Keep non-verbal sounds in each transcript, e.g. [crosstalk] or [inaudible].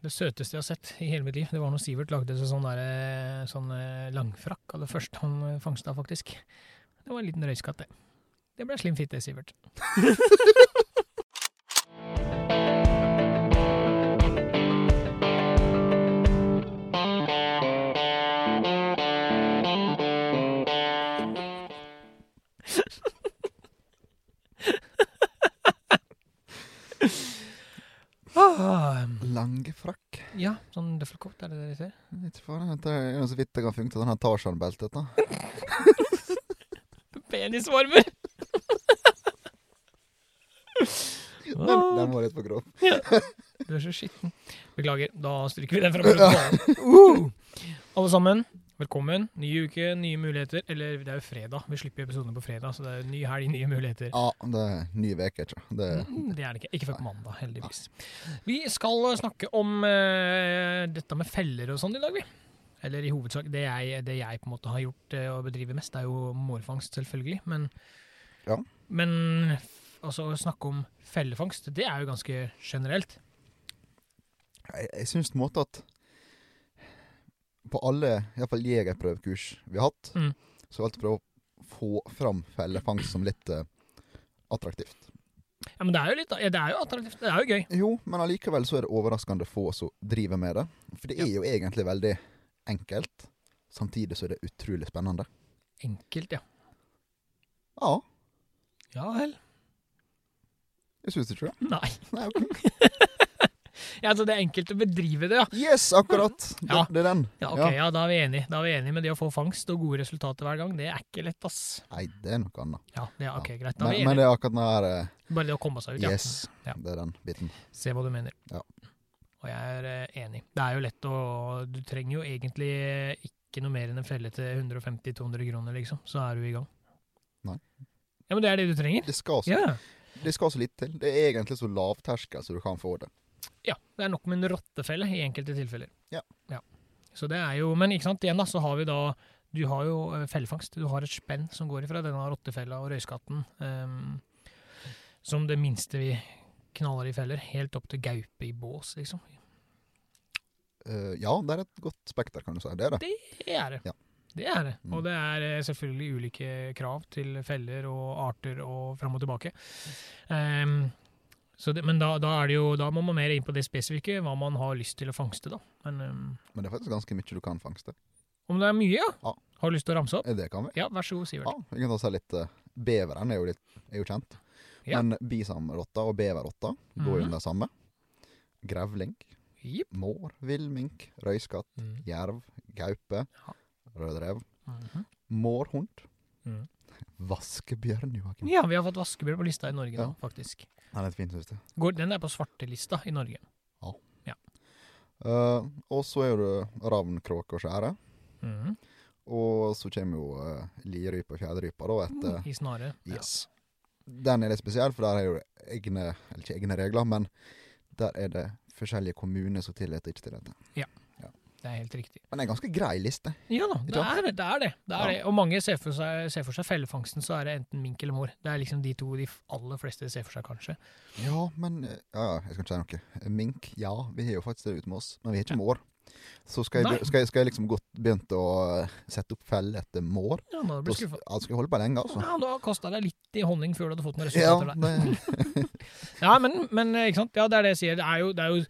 det søteste jeg har sett i hele mitt liv. Det var når Sivert lagde seg sånn, der, eh, sånn eh, langfrakk av det første han eh, fangsta, faktisk. Det var en liten røyskatt, det. Det ble slim fitte, Sivert. [laughs] ja, døffelkott, er det det de sier? Ikke faen, Det er jo så vidt kan funke, denne her Tarzan-beltet. da. [laughs] Penisvarmer! [laughs] Den, den var litt for grov. [laughs] Du er så skitten. Beklager, da stryker vi den fra bordet. Uh! Alle sammen, velkommen. Ny uke, nye muligheter. Eller det er jo fredag. Vi slipper episodene på fredag, så det er ny helg, nye muligheter. Ja, det er ny uke, ikke det? Mm, Det er det ikke. Ikke før på mandag, heldigvis. Vi skal snakke om uh, dette med feller og sånn i dag, vi. Eller i hovedsak det jeg, det jeg på en måte har gjort uh, og bedriver mest, det er jo mårfangst, selvfølgelig. Men, Ja. men altså, å snakke om fellefangst, det er jo ganske generelt. Jeg, jeg syns på en måte at på alle iallfall jegerprøvekurs vi har hatt, Mm. så har vi alltid prøvd å få fram fellefangst som litt uh, attraktivt. Ja, Men det er jo litt, ja, det er jo attraktivt. Det er jo gøy. Jo, men allikevel så er det overraskende få som driver med det. For det er jo egentlig veldig enkelt. Samtidig så er det utrolig spennende. Enkelt, ja. Ja, Ja vel. jeg syns ikke det. Nei. Nei, ok. [laughs] Ja, altså, det er enkelt å bedrive det, ja. Yes, akkurat! [laughs] Det, Ja. det er den. Ja, ok, ja, da er vi enige. Da er vi enige med det å få fangst og gode resultater hver gang. Det er ikke lett, ass. Nei, det er noe annet. Ja, det er ok, greit. Da er Men, vi men det er akkurat den her eh, Bare det å komme seg ut, ja. Yes, det er den biten. Se hva du mener. Ja. Og jeg er eh, enig. Det er jo lett å Du trenger jo egentlig ikke noe mer enn en felle til 150-200 kroner, liksom. Så er du i gang. Nei. Ja, men det er det du trenger. Det skal også. Ja. det skal så litt til. Det er egentlig så lavterskel som du kan få det. Ja. Det er nok med en rottefelle i enkelte tilfeller. Ja. Så det er jo Men ikke sant, igjen da, så har vi da Du har jo eh, fellefangst. Du har et spenn som går ifra denne rottefella og røyskatten um, som det minste vi knaller i feller, helt opp til gaupe i bås, liksom. Uh, ja, det er et godt spekter, kan du si. Det er det. Det er det. Ja. Det er det. Mm. Og det er eh, selvfølgelig ulike krav til feller og arter og fram og tilbake. Så det, men da, da, det jo, da må man mer inn på det spesifikke, hva man har lyst til å fangste. da. Men um, Men det er faktisk ganske mye du kan fangste. om det er mye, ja? Ja. Har du lyst til å ramse opp? Eh, Det kan vi. Ja, vær så god, Sivert. Ja, vi kan ta seg litt eh, Beveren er jo, litt, er jo kjent. Ja. Men bisamrotta og beverrotta går jo Mhm. under det samme. Grevling, yep. mår, villmink, røyskatt, Mm. jerv, gaupe, Ja. rødrev, Mhm. mårhund, Mm. vaskebjørn, Joakim. Ja, vi har fått vaskebjørn på lista i Norge nå, faktisk. Den er litt fin, synes jeg. Går, den er på svartelista i Norge. Eh, og så er det ravn, kråke og skjære. Mm. Og så kommer jo uh, lierype og fjærrype da etter I snare. Ja. Yes. Den er litt spesiell, for der er jo egne Eller ikke egne regler, men der er det forskjellige kommuner som tillater ikke tillater. Det er helt riktig. Men det er en ganske grei liste. Ja da, det er det. det, er det. det, er Ja. det. Og mange ser for, seg, ser for seg fellefangsten, så er det enten mink eller mor. Det er liksom de to de aller fleste ser for seg, kanskje. Ja, men eh, Ja, ja, jeg skal ikke si noe. Mink, ja, vi har jo faktisk det ute med oss, men vi har ikke Ja. mår. Så skal jeg, skal, jeg, skal jeg liksom godt begynt å eh, sette opp felle etter mår. Ja, da blir skuffa. ja, skal jeg holde på lenge, altså. Ja, da kosta deg litt i honning før du hadde fått noen Ja, etter der. det, [laughs] Ja, men, men eh, ikke sant? Ja, det er det jeg sier. Det er jo, det er jo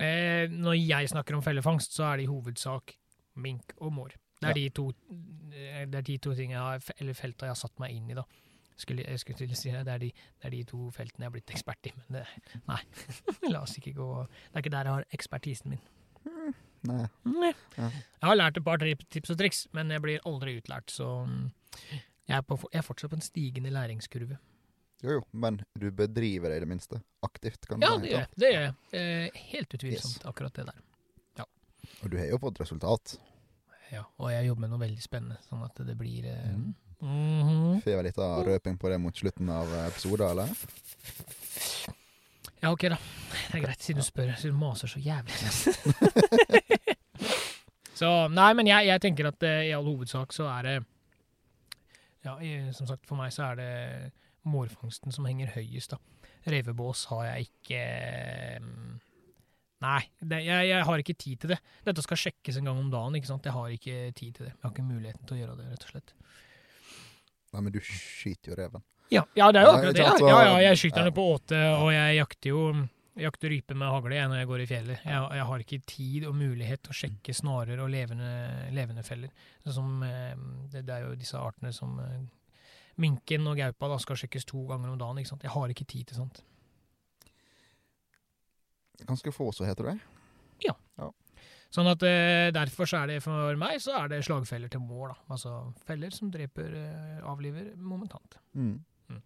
eh, Når jeg snakker om fellefangst, så er det i hovedsak mink og mår. Det er, Ja. de, to, eh, det er de to tingene jeg har, eller felta jeg har satt meg inn i, da. Skulle, jeg skulle til å si det, det er, de, det er de to feltene jeg har blitt ekspert i, men det, nei. [laughs] La oss ikke gå Det er ikke der jeg har ekspertisen min. nei. Nei. Ja. Jeg har lært et par tips og triks, men jeg blir aldri utlært, så mm, jeg er, på, jeg er fortsatt på en stigende læringskurve. Jo, jo, men du bedriver det i det minste aktivt, kan Ja, det gjør. Det gjør jeg. Eh, helt utvilsomt, akkurat det der. Og du har jo fått resultat. Ja, og jeg jobber med noe veldig spennende, sånn at det blir eh, Mm. mhm. Får jeg litt av røping på det mot slutten av episoden, eller? Ja, ok, da. Det er greit, siden du spør. Siden du maser så jævlig. [laughs] så Nei, men jeg, jeg tenker at eh, i all hovedsak så er det Ja, i, som sagt, for meg så er det mårfangsten som henger høyest, da. Revebås har jeg ikke eh, Nei, det, jeg, jeg har ikke tid til det. Dette skal sjekkes en gang om dagen. ikke sant? Jeg har ikke tid til det. Jeg har ikke muligheten til å gjøre det, rett og slett. Nei, men du skyter jo reven. Ja, ja det er jo akkurat det. Ja, ja, jeg skyter den på åte, og jeg jakter jo jakter rype med hagle jeg, når jeg går i fjellet. Jeg, jeg har ikke tid og mulighet til å sjekke snarer og levende, levende feller. Sånn som, eh, det, det er jo disse artene som eh, Minken og gaupa da, skal sjekkes to ganger om dagen. ikke sant? Jeg har ikke tid til sånt. Ganske få så heter det. Ja. Sånn at eh, Derfor så er det for meg så er det slagfeller til mål. da. Altså feller som dreper, eh, avliver momentant. Mm. Mm.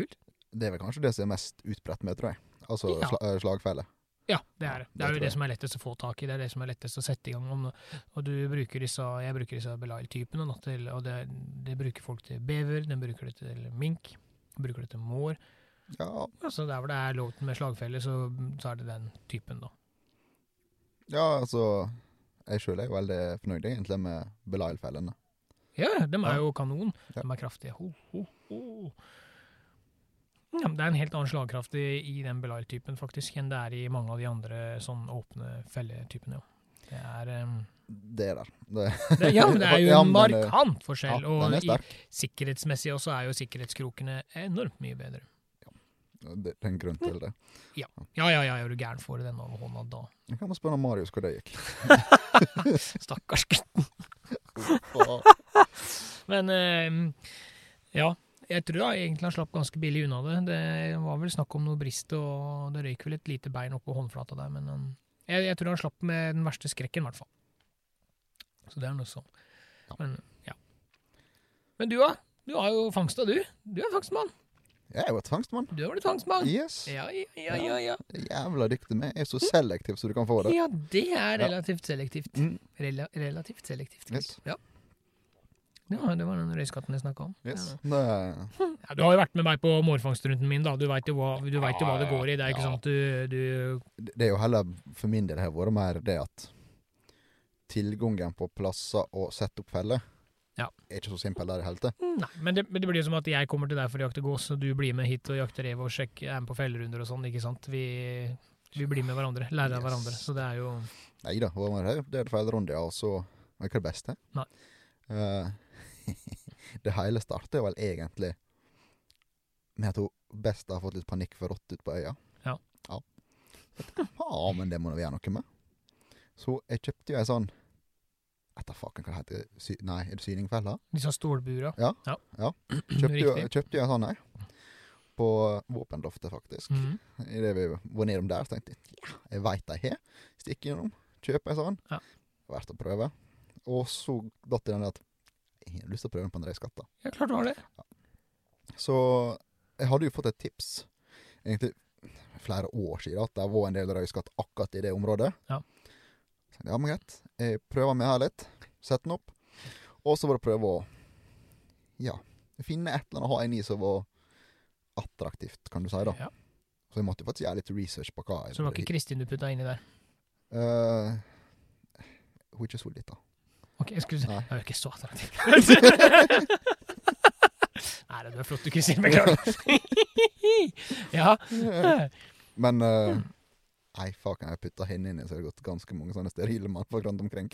Kult. Det er vel kanskje det som er mest utbredt med, tror jeg. Altså Ja. sl eh, slagfelle. Ja, det er det. Det er jo det som er lettest å få tak i. Det er det som er lettest å sette i gang. Om, og du bruker disse, jeg bruker disse Belial-typene, og det, det bruker folk til bever, den bruker det til mink, bruker det til mår. Ja, Altså Der hvor det er lov med slagfeller, så, så er det den typen, da. ja, altså Jeg sjøl er jo veldig fornøyd egentlig med Belial-fellene. Ja, de er jo kanon. De er kraftige. Ho, ho, ho. Ja, det er en helt annen slagkraft i, i den Belial-typen faktisk enn det er i mange av de andre sånn åpne felletypene. Det er um, Det er der. Det, [laughs] det, Ja, men det er jo Ja, en er- markant ja, forskjell. den og i, sikkerhetsmessig også er jo sikkerhetskrokene enormt mye bedre. Det er en grunn til det. Ja, ja, ja, er du gæren får du den over hånda da. Jeg kan spørre Marius hvor det gikk. [laughs] Stakkars gutten. [laughs] Men eh, ja, jeg tror da egentlig han slapp ganske billig unna det. Det var vel snakk om noe brist, og det røyk vel et lite bein oppå håndflata der, men um, jeg, jeg tror han slapp med den verste skrekken, i hvert fall. Så det er noe sånn. Ja. Men ja. Men du, da? Du har jo fangsta, du. Du er fangstmann. Jeg er jo et fangstmann. Du har blitt fangstmann. Yes. Ja, ja, ja, ja. ja. Jævla dyktig med. Jeg er så selektiv som du kan få det. Ja, det er relativt selektivt. Rel relativt selektivt. Yes. Ja. Ja, det var den røyskatten jeg snakka om. Yes. Ja. Ja, du har jo vært med meg på mårfangstrunden min, da. Du veit jo, vet jo hva det går i. Det er ikke Ja. sånn at du, du det er jo heller for min del har vært mer det at tilgangen på plasser å sette opp feller Ja. er ikke så simpel der i hele tatt. Nei, men det, men det blir jo som at jeg kommer til deg for å jakte gås, og du blir med hit og jakter rev og sjekker, er med på fellerunder og sånn, ikke sant. Vi, vi blir med hverandre, lærer av hverandre. Så det er jo Nei da, det er det feil runde, ja, og så er ikke det beste. Nei. Eh, [laughs] det hele starta jo vel egentlig med at hun best har fått litt panikk for rått ut på øya. Ja. ja. Ja, men det må vi gjøre noe med. Så jeg kjøpte jo ei sånn Etter faken hva det heter Sy Nei, er det syningfelle? disse stålbura. [clears throat] Kjøpte jo, ja. kjøpte jo en sånn ei. På våpenloftet, faktisk. Mhm. Idet vi var nedom der, så tenkte jeg ja, jeg veit de har. Stikker innom, kjøper ei sånn. Ja. Verdt å prøve. Og så datt det den at jeg har lyst til å prøve den på en røyskatt. Ja, klart du har det. Så jeg hadde jo fått et tips egentlig flere år siden at det var en del røyskatt akkurat i det området. Ja. Så, ja, men greit. Jeg prøver meg her litt. Sett den opp. Og så var det prøve å ja, finne et eller annet å ha en i som var attraktivt, kan du si. da. Ja. Så jeg måtte faktisk gjøre litt research på hva jeg Så det var ikke Kristin du putta inni der? Uh, Hun er ikke så lita. Ok, jeg skulle si. Det er jo ikke så attraktivt. [laughs] Nei, det er flott du, Kristin. Beklager. [laughs] ja. Men uh, Nei, faken, jeg putta henne inni, så har det gått ganske mange sånne sterile mannfolk rundt omkring.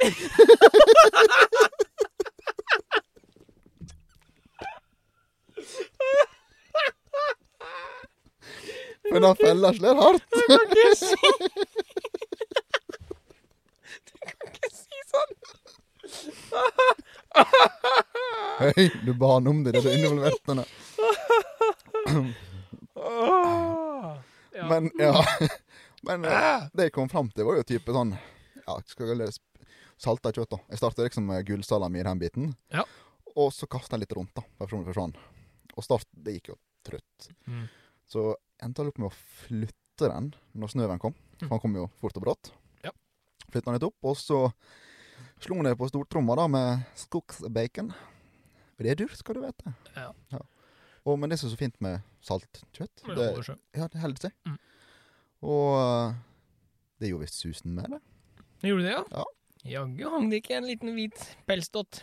Men den fella slår hardt. Du kan ikke si [laughs] Du kan ikke si sånn! Hei, du ba han om det, det er involvert henne. Ja. Men ja. Men eh, det jeg kom fram til, var jo type sånn Ja, skal jeg salta kjøtt, da. Jeg starta liksom med gullsalami i den biten. Ja. Og så kasta jeg litt rundt, da. Sånn, sånn. Og start, det gikk jo trøtt. Mm. Så jeg opp med å flytte den når snøen kom. For han kom jo fort og brått. Ja. Flytta den litt opp, og så slo ned på stortromma da med skogsbacon. For det er dyrt, skal du vite. Ja. Og, men det som er så fint med saltkjøtt, det, det ja, det holder seg. Mm. Og eh, det gjorde visst susen med det. Gjorde det, ja? Ja. Jaggu hang det ikke en liten hvit pelsdott.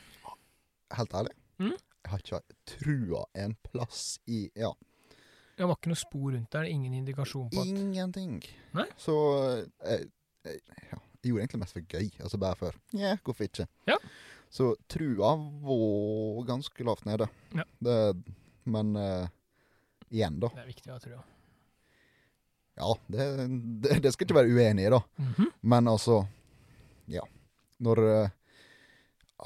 Helt ærlig. Mm. Jeg har ikke trua en plass i Ja. Det var ikke noe spor rundt der, ingen indikasjon på at Ingenting. Nei? Så jeg, jeg, ja, jeg gjorde egentlig mest for gøy. Altså bare for Ja, hvorfor ikke? Ja. Så trua var ganske lavt nede. Ja. Det, men uh, igjen, da. Det er viktig å ha trua. Ja, det, det, det skal ikke være uenig i, da. Mhm. Men altså Ja. Når uh,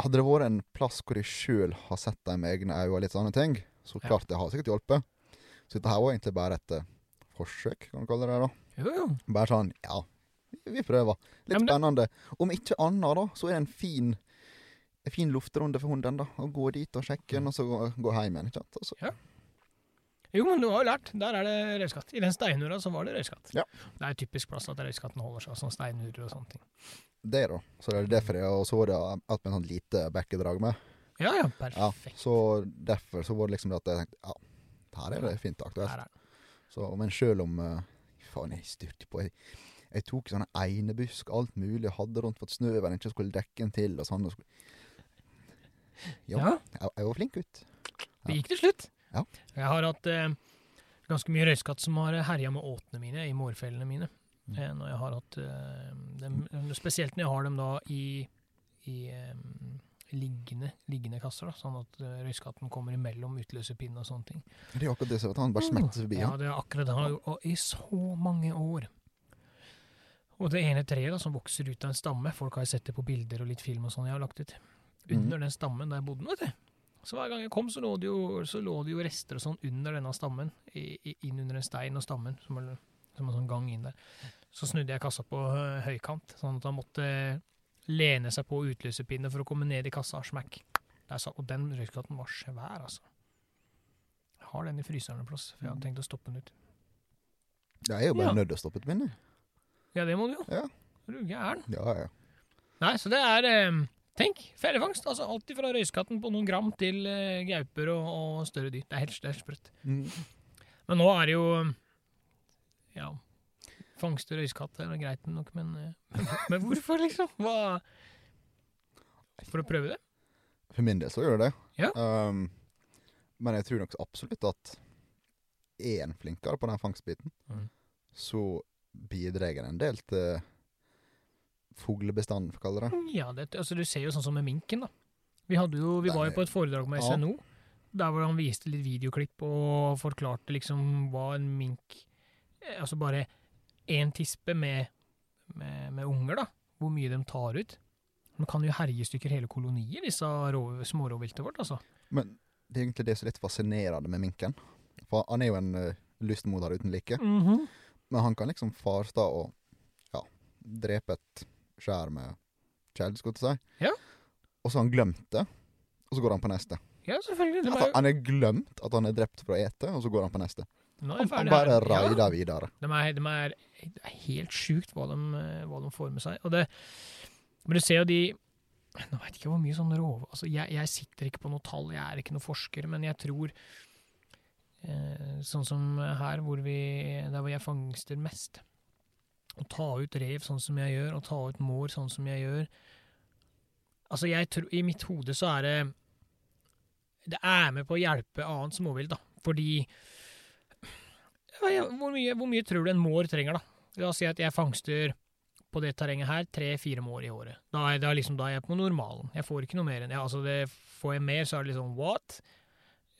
Hadde det vært en plass hvor jeg sjøl har sett dem med egne øyne og litt sånne ting, så Ja. klart det har sikkert hjulpet. Så dette her var egentlig bare et uh, forsøk, kan du kalle det det. da Jo, jo. Bare sånn, ja, vi- prøver. Litt Ja, det- spennende. Om ikke annet, da, så er det en fin en fin luftrunde for hunden. da Å gå dit og sjekke den, og så gå, gå hjem igjen. ikke sant? Og Ja. Jo, men du har jo lært. Der er det røyskatt. I den steinura så var det røyskatt. Ja. Det er typisk plass at røyskatten holder seg, sånn steinurer og sånne ting. Det, da. Så det er derfor jeg så var det at med en sånn lite bekkedrag med. Ja, ja, Ja, perfekt. så derfor så var det liksom det at jeg tenkte ja, her er det fint aktuelt. Så, men sjøl om uh, Faen, jeg styrte på. Jeg, jeg tok sånne einebusk, alt mulig, jeg hadde rundt for at snøen ikke skulle dekke den til og sånn. Og. Ja, Ja, jeg, jeg var flink gutt. det gikk til slutt. Ja. Jeg har hatt eh, ganske mye røyskatt som har herja med åtene mine i mårfellene mine. Mm. Eh, når jeg har hatt eh, dem, Spesielt når jeg har dem da i, i eh, liggende, liggende kasser, da, sånn at eh, røyskatten kommer imellom utløserpinnen og sånne ting. Det er akkurat det som at han bare smetter forbi. Ja, Ja. det er akkurat det. Han har gjort og i så mange år. Og det ene treet da, som vokser ut av en stamme, folk har sett det på bilder og litt film og sånn jeg har lagt ut, under den stammen der jeg bodde, vet du. Så hver gang jeg kom, så lå det jo, så lå det jo rester og sånn under denne stammen, i, i, inn under en stein og stammen, som, som en sånn gang inn der. Så snudde jeg kassa på hø- høykant, sånn at han måtte lene seg på utløserpinne for å komme ned i kassa. Der satt, og den røykskatten var svær, altså. Jeg har den i fryseren en plass, for jeg hadde tenkt å stoppe den ut. Jeg er jo bare Ja. nødt til å stoppe et minne. Ja, det må du jo. Ja. Er du gæren? Ja, ja. Nei, så det er eh, Tenk, fellefangst. Altså alt fra røyskatten på noen gram til eh, gauper og, og større dyr. Det er helt, det er helt sprøtt. Mm. Men nå er det jo Ja. Fangste røyskatt er greit nok, men, men, [laughs] men hvorfor, liksom? Hva For å prøve det? For min del så gjør det det. Ja. Um, men jeg tror nok absolutt at er en flinkere på den fangstbiten, Mm. så bidrar en del til fuglebestanden, for å kalle det. Ja, det, altså Du ser jo sånn som med minken, da. Vi, jo, vi var jo på et foredrag med Ja. SNO, der hvor han viste litt videoklipp og forklarte liksom hva en mink Altså bare én tispe med, med, med unger, da. Hvor mye de tar ut. De kan jo herje i stykker hele kolonier, disse rov- smårovviltet vårt, altså. Men det er egentlig det som er litt fascinerende med minken. For han er jo en uh, lystmoder uten like. Mhm. Men han kan liksom farsta og ja, drepe et skjær med kjeld, skulle jeg si. Ja. Og så har han glemt det, og så går han på neste. Ja, selvfølgelig. De Altså, er jo, han har glemt at han er drept for å ete, og så går han på neste. Han, han bare raider Ja. videre. De er, de er, det er helt sjukt hva de, hva de får med seg. Og det, men du ser jo de Nå veit ikke hvor mye sånn rov... Altså, jeg, jeg sitter ikke på noe tall, jeg er ikke noen forsker, men jeg tror Sånn som her, hvor vi, der hvor jeg fangster mest Å ta ut rev sånn som jeg gjør, og ta ut mår sånn som jeg gjør Altså, jeg tror I mitt hode så er det Det er med på å hjelpe annet småvilt, da. Fordi ja, hvor, mye, hvor mye tror du en mår trenger, da? La oss si at jeg fangster på det terrenget her tre-fire mår i året. Da er, er liksom, da er jeg på normalen. Jeg får ikke noe mer enn det. altså det. Får jeg mer, så er det liksom what?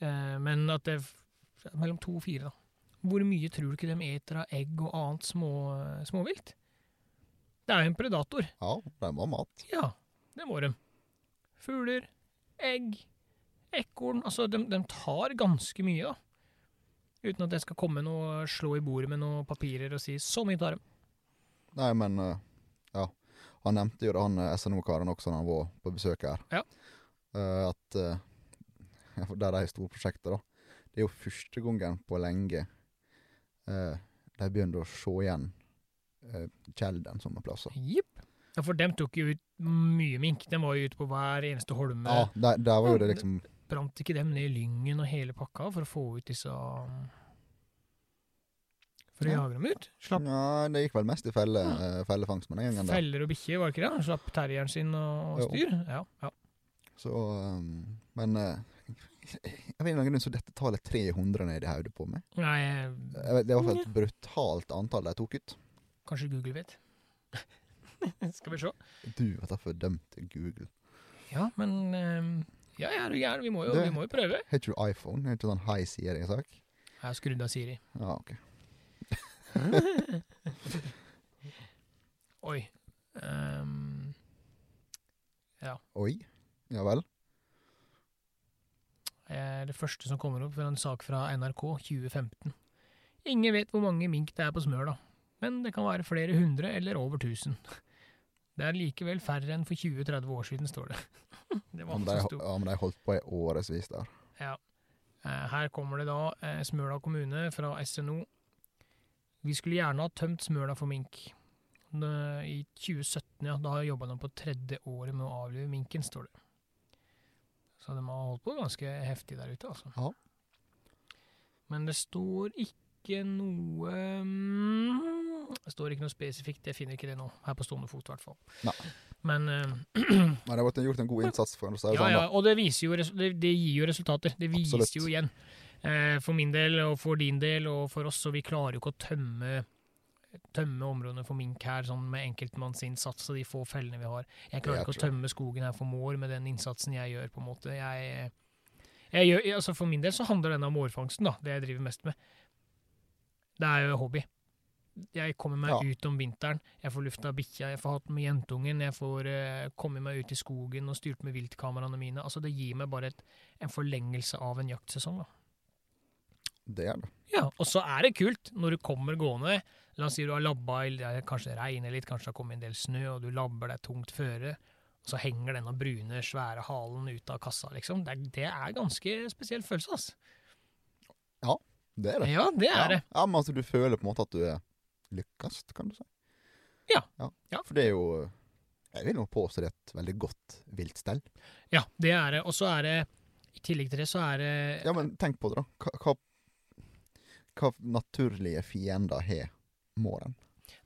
Eh, men at det mellom to og fire, da. Hvor mye tror du ikke de eter av egg og annet små, småvilt? Det er jo en predator. Ja, de har mat. Ja, det må de. Fugler, egg, ekorn Altså, de, de tar ganske mye, da. Uten at jeg skal komme og slå i bordet med noen papirer og si 'så mye tar de'. Nei, men eh, ja. Han nevnte jo det, han eh, SNO-karen også, når han var på besøk her. Ja. Eh, at Der de store prosjekter, da. Det er jo første gangen på lenge uh, de begynner å se igjen uh, Kjelden som en plass. Yep. Ja, for dem tok jo ut mye mink. De var jo ute på hver eneste holme. Ja, der, der var jo det liksom Brant ikke dem ned i lyngen og hele pakka for å få ut disse um, For å Ja. jage dem ut? Slapp Ja, det gikk vel mest i felle, ja. fellefangst med den gangen der. feller og bikkjer, var det ikke det? Slapp terrieren sin og, og Jo. styr? Ja. ja. Så um, Men eh, Av en grunn så dette tallet 300 ned i hodet på meg. Nei, det var et brutalt antall de tok ut. kanskje Google vet. [laughs] Skal vi se. Du vet derfor dømte Google. Ja, men eh, Ja, ja, gæren? Vi må jo, Det- vi må jo prøve. Har ikke du iPhone? Har ikke sånn high Siri-sak? Jeg har skrudd av Siri. Ja, ok. [laughs] Oi. Ja Oi. Ja vel. Er det første som kommer opp fra en sak fra NRK 2015. Ingen vet hvor mange mink det er på Smøla, men det kan være flere hundre eller over tusen. Det er likevel færre enn for 20-30 år siden, står det. [laughs] Det var Om de, men de holdt på i årevis der. Ja. Eh, Her kommer det da eh, Smøla kommune fra SNO. Vi skulle gjerne ha tømt Smøla for mink. I 2017, ja, da jobba de på tredje året med å avlive minken, står det. Så de har holdt på ganske heftig der ute, altså. Ja. Men det står ikke noe mm, Det står ikke noe spesifikt, jeg finner ikke det nå. Her på stående fot, i hvert fall. Nei. Men [clears throat] uh, Men det har gjort en god innsats for å ja, sånn. ja, og det, jo, det, det gir jo resultater. Det viser Absolutt. jo igjen. Uh, for min del, og for din del, og for oss, så vi klarer jo ikke å tømme, tømme områdene for mink her sånn med enkeltmannsinnsats og de få fellene vi har. Jeg klarer ikke å tømme skogen her for mår med den innsatsen jeg gjør, på en måte. Jeg, jeg gjør, altså for min del så handler denne om mårfangsten, da, det jeg driver mest med. Det er jo hobby. Jeg kommer meg Ja. ut om vinteren, jeg får lufta bikkja, jeg får hatt med jentungen, jeg får uh, komme meg ut i skogen og styrt med viltkameraene mine. Altså Det gir meg bare et, en forlengelse av en jaktsesong. da. Det er det. Ja, Og så er det kult når du kommer gående. La oss si du har labba, kanskje det regner litt, kanskje det har kommet en del snø, og du labber deg tungt føre. Og så henger denne brune, svære halen ut av kassa, liksom. Det det er ganske spesiell følelse, altså. Det er det. Ja, det er ja. det. Ja, men altså, du føler på en måte at du er lykkes, kan du si. Ja. ja. Ja. For det er jo Jeg vil nå påstå det er et veldig godt viltstell. Ja, det er det. Og så er det I tillegg til det så er det Ja, men tenk på det, da. Hva, hva, hva naturlige fiender har måren?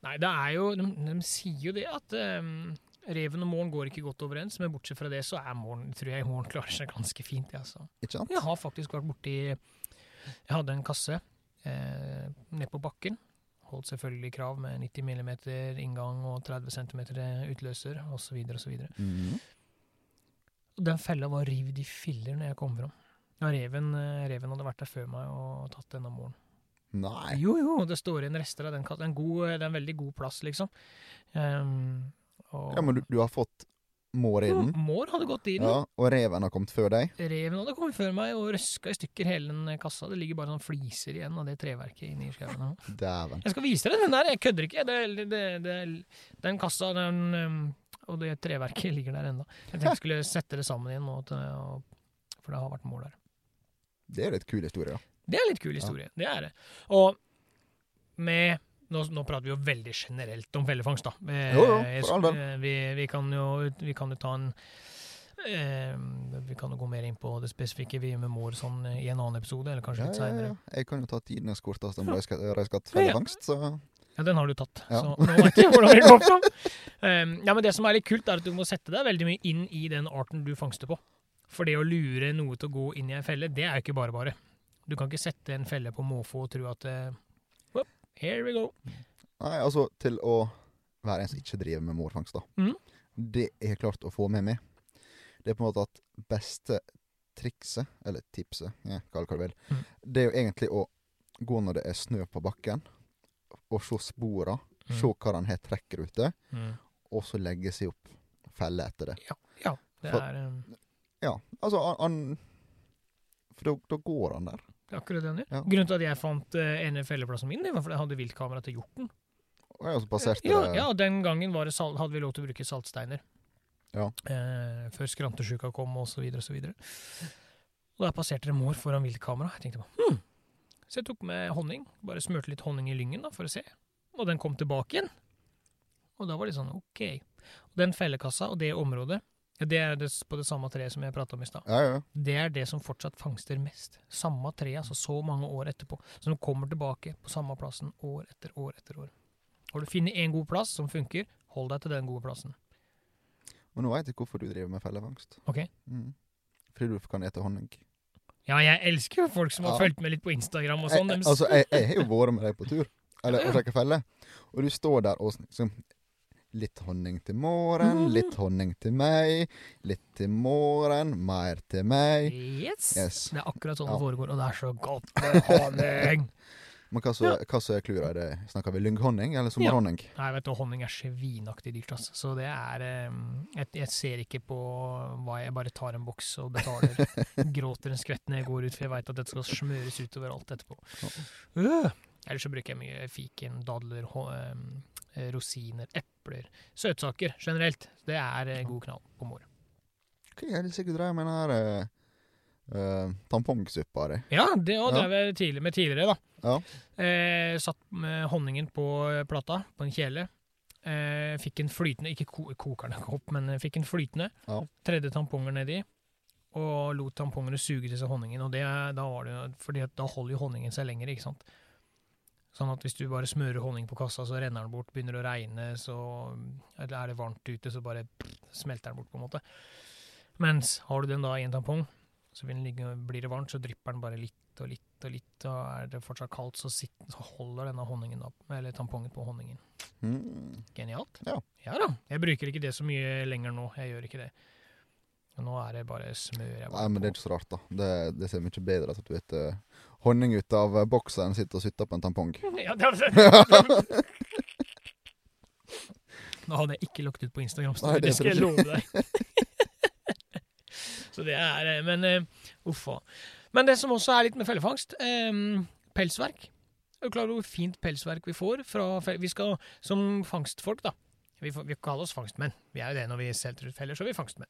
Nei, det er jo De, de sier jo det at um, reven og måren går ikke godt overens, men bortsett fra det så er måren, tror jeg måren klarer seg ganske fint. Ja, altså. Ikke sant? Jeg har faktisk vært borti Jeg hadde en kasse eh, ned på bakken. Holdt selvfølgelig krav med 90 mm inngang og 30 cm utløser osv. osv. Mhm. Den fella var rivd i filler når jeg kom fram. Ja, reven, eh, reven hadde vært der før meg og tatt denne måren. Nei. Jo, jo, det står igjen rester av den katten. Det er en veldig god plass, liksom. Um, og Ja, men du, du har fått mår i den, Jo, Mår hadde gått i den. ja, og reven har kommet før deg. Reven hadde kommet før meg og røska i stykker hele den kassa. Det ligger bare sånn fliser igjen av det treverket inni skauen. [laughs] Dæven. Jeg skal vise deg den der, jeg kødder ikke. Det, det, det, den kassa den, um, og det treverket [laughs] ligger der ennå. Jeg tenkte jeg skulle sette det sammen igjen nå, til, og, for det har vært mål der. Det er litt kul historie, da. Det er en litt kul historie. Det er det. Og med nå, nå prater vi jo veldig generelt om fellefangst, da. Eh, Jo, jo, for all del. eh, Vi, vi, kan jo, vi kan jo ta en eh, Vi kan jo gå mer inn på det spesifikke vi med mor sånn eh, i en annen episode, eller kanskje Ja, litt ja, seinere. ja. Jeg kan jo ta tidenes korteste om Ja. røyskatt- fellefangst, så Ja, den har du tatt, Ja. så nå vet jeg hvordan det går fram. Um, [laughs] ja, men det som er litt kult, er at du må sette deg veldig mye inn i den arten du fangster på. For det å lure noe til å gå inn i en felle, det er jo ikke bare bare. Du kan ikke sette en felle på måfå og tro at uh, Here we go. Nei, altså, til å være en som ikke driver med mårfangst, da. Mm. Det jeg har klart å få med meg, det er på en måte at beste trikset, eller tipset, ja, kall det hva du vil, mm. det er jo egentlig å gå når det er snø på bakken, og se spora, mm. se hva den har trekkruter, Mm. og så legge seg opp felle etter det. Ja, det For- er um, Ja, altså, han, han For da, da går han der. Det er akkurat det han gjør. Ja. Grunnen til at jeg fant uh, ene felleplassen min, det var fordi jeg hadde viltkamera til hjorten. Jeg så passerte Ja, det ja, den gangen var det sal hadde vi lov til å bruke saltsteiner. Ja. Eh, før skrantesjuka kom, og så videre og så videre. Og da passerte det mår foran viltkamera. Jeg tenkte bare, hm. Så jeg tok med honning. Bare smurte litt honning i lyngen da, for å se. Og den kom tilbake igjen. Og da var det sånn, ok. Og den fellekassa og det området, ja, det er det, på det samme treet som jeg prata om i stad. Ja, ja. Det er det som fortsatt fangster mest. Samme tre, altså så mange år etterpå. Så de kommer tilbake på samme plassen år etter år etter år. Har du funnet en god plass som funker, hold deg til den gode plassen. Men nå veit jeg hvorfor du driver med fellefangst. Ok? Mm. Fordi du kan ete honning. Ja, jeg elsker jo folk som har Ja. fulgt med litt på Instagram og sånn. altså, jeg, jeg har jo vært med deg på tur, eller å [laughs] trekke felle, og du står der og liksom Litt honning til morgen, Mhm. litt honning til meg, litt til morgen, mer til meg. Yes. Yes. Det er akkurat sånn Ja. det foregår, og det er så godt med honning. [laughs] Men hva så hva så er clouet? i det- Snakker vi lynghonning eller sommerhonning? Nei, vet du, honning er svinaktig dyrt, altså. Så det er jeg, jeg ser ikke på hva jeg bare tar en boks og betaler. [laughs] Gråter en skvett når jeg går ut, for jeg veit at dette skal smøres utover alt etterpå. Øh. Ellers så bruker jeg mye fiken, dadler, rosiner, epler. Søtsaker generelt. Det er eh, god knall på mor. Hva er det sikkert med den her uh, uh, tampongsuppa di? Ja, det òg Ja. drev jeg tidlig med tidligere, da. Ja. Eh, satt med honningen på eh, plata, på en kjele. Eh, fikk en flytende, ikke ko kokerne kopp, men fikk en flytende. Ja. Tredde tamponger nedi, og lot tampongene suge til seg honningen. Og det, da var det, da holder jo honningen seg lenger, ikke sant. Sånn at hvis du bare smører honning på kassa, så renner den bort. Begynner det å regne, så eller er det varmt ute, så bare smelter den bort, på en måte. Mens har du den da i en tampong, så ligge, blir det varmt, så drypper den bare litt og litt og litt, og er det fortsatt kaldt, så, sitter, så holder denne honningen opp, eller tampongen på honningen. Mm. Genialt. Ja. ja da. Jeg bruker ikke det så mye lenger nå. Jeg gjør ikke det. Nå er det bare smør jeg Nei, men det er ikke så rart, da. Det, det ser mye bedre ut at du vet uh, honning ut av eh, boksen sitter og sutter på en tampong. [laughs] Ja, det er, [laughs] Nå hadde jeg ikke lagt ut på Instagram, så Nei, det, det skal jeg love deg. [laughs] så det er det, Men uh, uffa. Men det som også er litt med fellefangst, um, pelsverk. Er du klar over hvor fint pelsverk vi får Vi skal som fangstfolk, da Vi, får, vi kaller oss fangstmenn. Vi er jo det når vi selger ut feller, så er vi fangstmenn.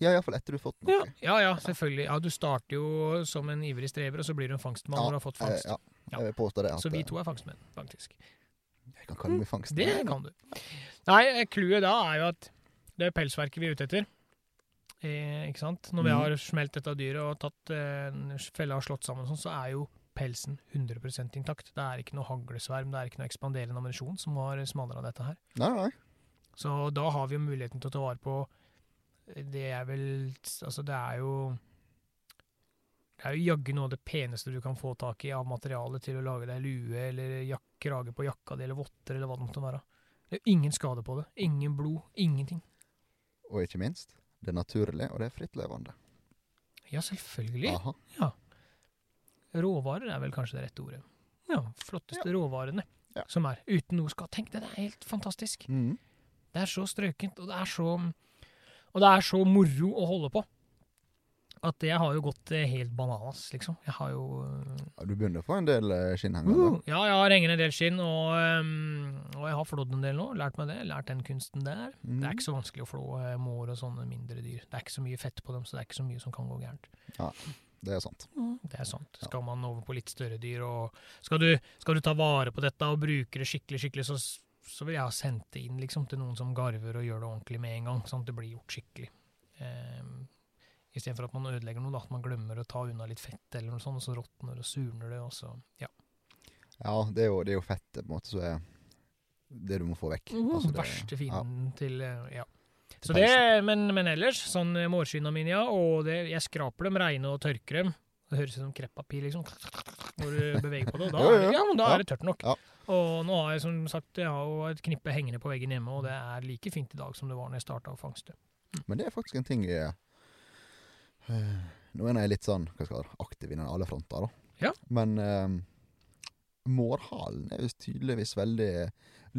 Ja, iallfall etter du har fått noe. Ja, ja, ja, selvfølgelig. Ja, Du starter jo som en ivrig strever, og så blir du en fangstmann Ja, når du har fått fangst. Eh, ja. Ja. Jeg vil påstå det. At, Så vi eh, to er fangstmenn, faktisk. Jeg kan kalle meg fangstmann. Det kan du. Nei, clouet da er jo at det er pelsverket vi er ute etter. Eh, ikke sant? Når vi Mhm. har smelt dette dyret og tatt eh, fella og slått sammen, og sånn, så er jo pelsen 100% intakt. Det er ikke noe haglesverm, det er ikke noe ekspanderende ammunisjon som har smadra dette her. Nei, nei. Så da har vi jo muligheten til å ta vare på Det er vel Altså, det er jo Det er jo jaggu noe av det peneste du kan få tak i av materiale til å lage deg lue eller jak krage på jakka di eller votter eller hva det måtte være. Det er ingen skade på det. Ingen blod. Ingenting. Og ikke minst, det er naturlig, og det er frittlevende. Ja, selvfølgelig. Aha. Råvarer er vel kanskje det rette ordet. Ja, flotteste råvarene Ja. som er. Uten noe skal Tenk det, det er helt fantastisk. Mm. Det er så strøkent, og det er så Og det er så moro å holde på. At jeg har jo gått eh, helt bananas, liksom. Jeg har jo eh, Ja, du begynner å få en del uh, skinnhengere. uh, Ja, jeg har hengende en del skinn, og, um, og jeg har flådd en del nå. Lært meg det. Lært den kunsten der. Mm. Det er ikke så vanskelig å flå eh, mår og sånne mindre dyr. Det er ikke så mye fett på dem, så det er ikke så mye som kan gå gærent. Det er sant. Det er sant. Skal man over på litt større dyr, og skal du, skal du ta vare på dette og bruke det skikkelig, skikkelig, så, så vil jeg ha sendt det inn liksom, til noen som garver og gjør det ordentlig med en gang, sånn at det blir gjort skikkelig. Um, Istedenfor at man ødelegger noe, da, at man glemmer å ta unna litt fett, eller noe sånt, og så råtner og surner det, og så ja. Ja, det er jo, det er jo fettet på en måte som er det du må få vekk. Altså, det- Verste fienden til eh, ja. Så Til det, men, men ellers, sånn eh, mårskinna mine, ja, og det, jeg skraper dem reine og tørker dem. Det høres ut som kreppapir, liksom, når du beveger på det. og Da, [laughs] Jo, jo, det, ja, men da ja. er det tørt nok. Ja. Og nå har jeg som sagt jeg har jo et knippe hengende på veggen hjemme, og det er like fint i dag som det var når jeg starta å fangste. Men det er faktisk en ting jeg eh, Nå er jeg litt sånn hva skal jeg aktiv innen alle fronter, da. Ja. Men uh, mårhalen er visst tydeligvis veldig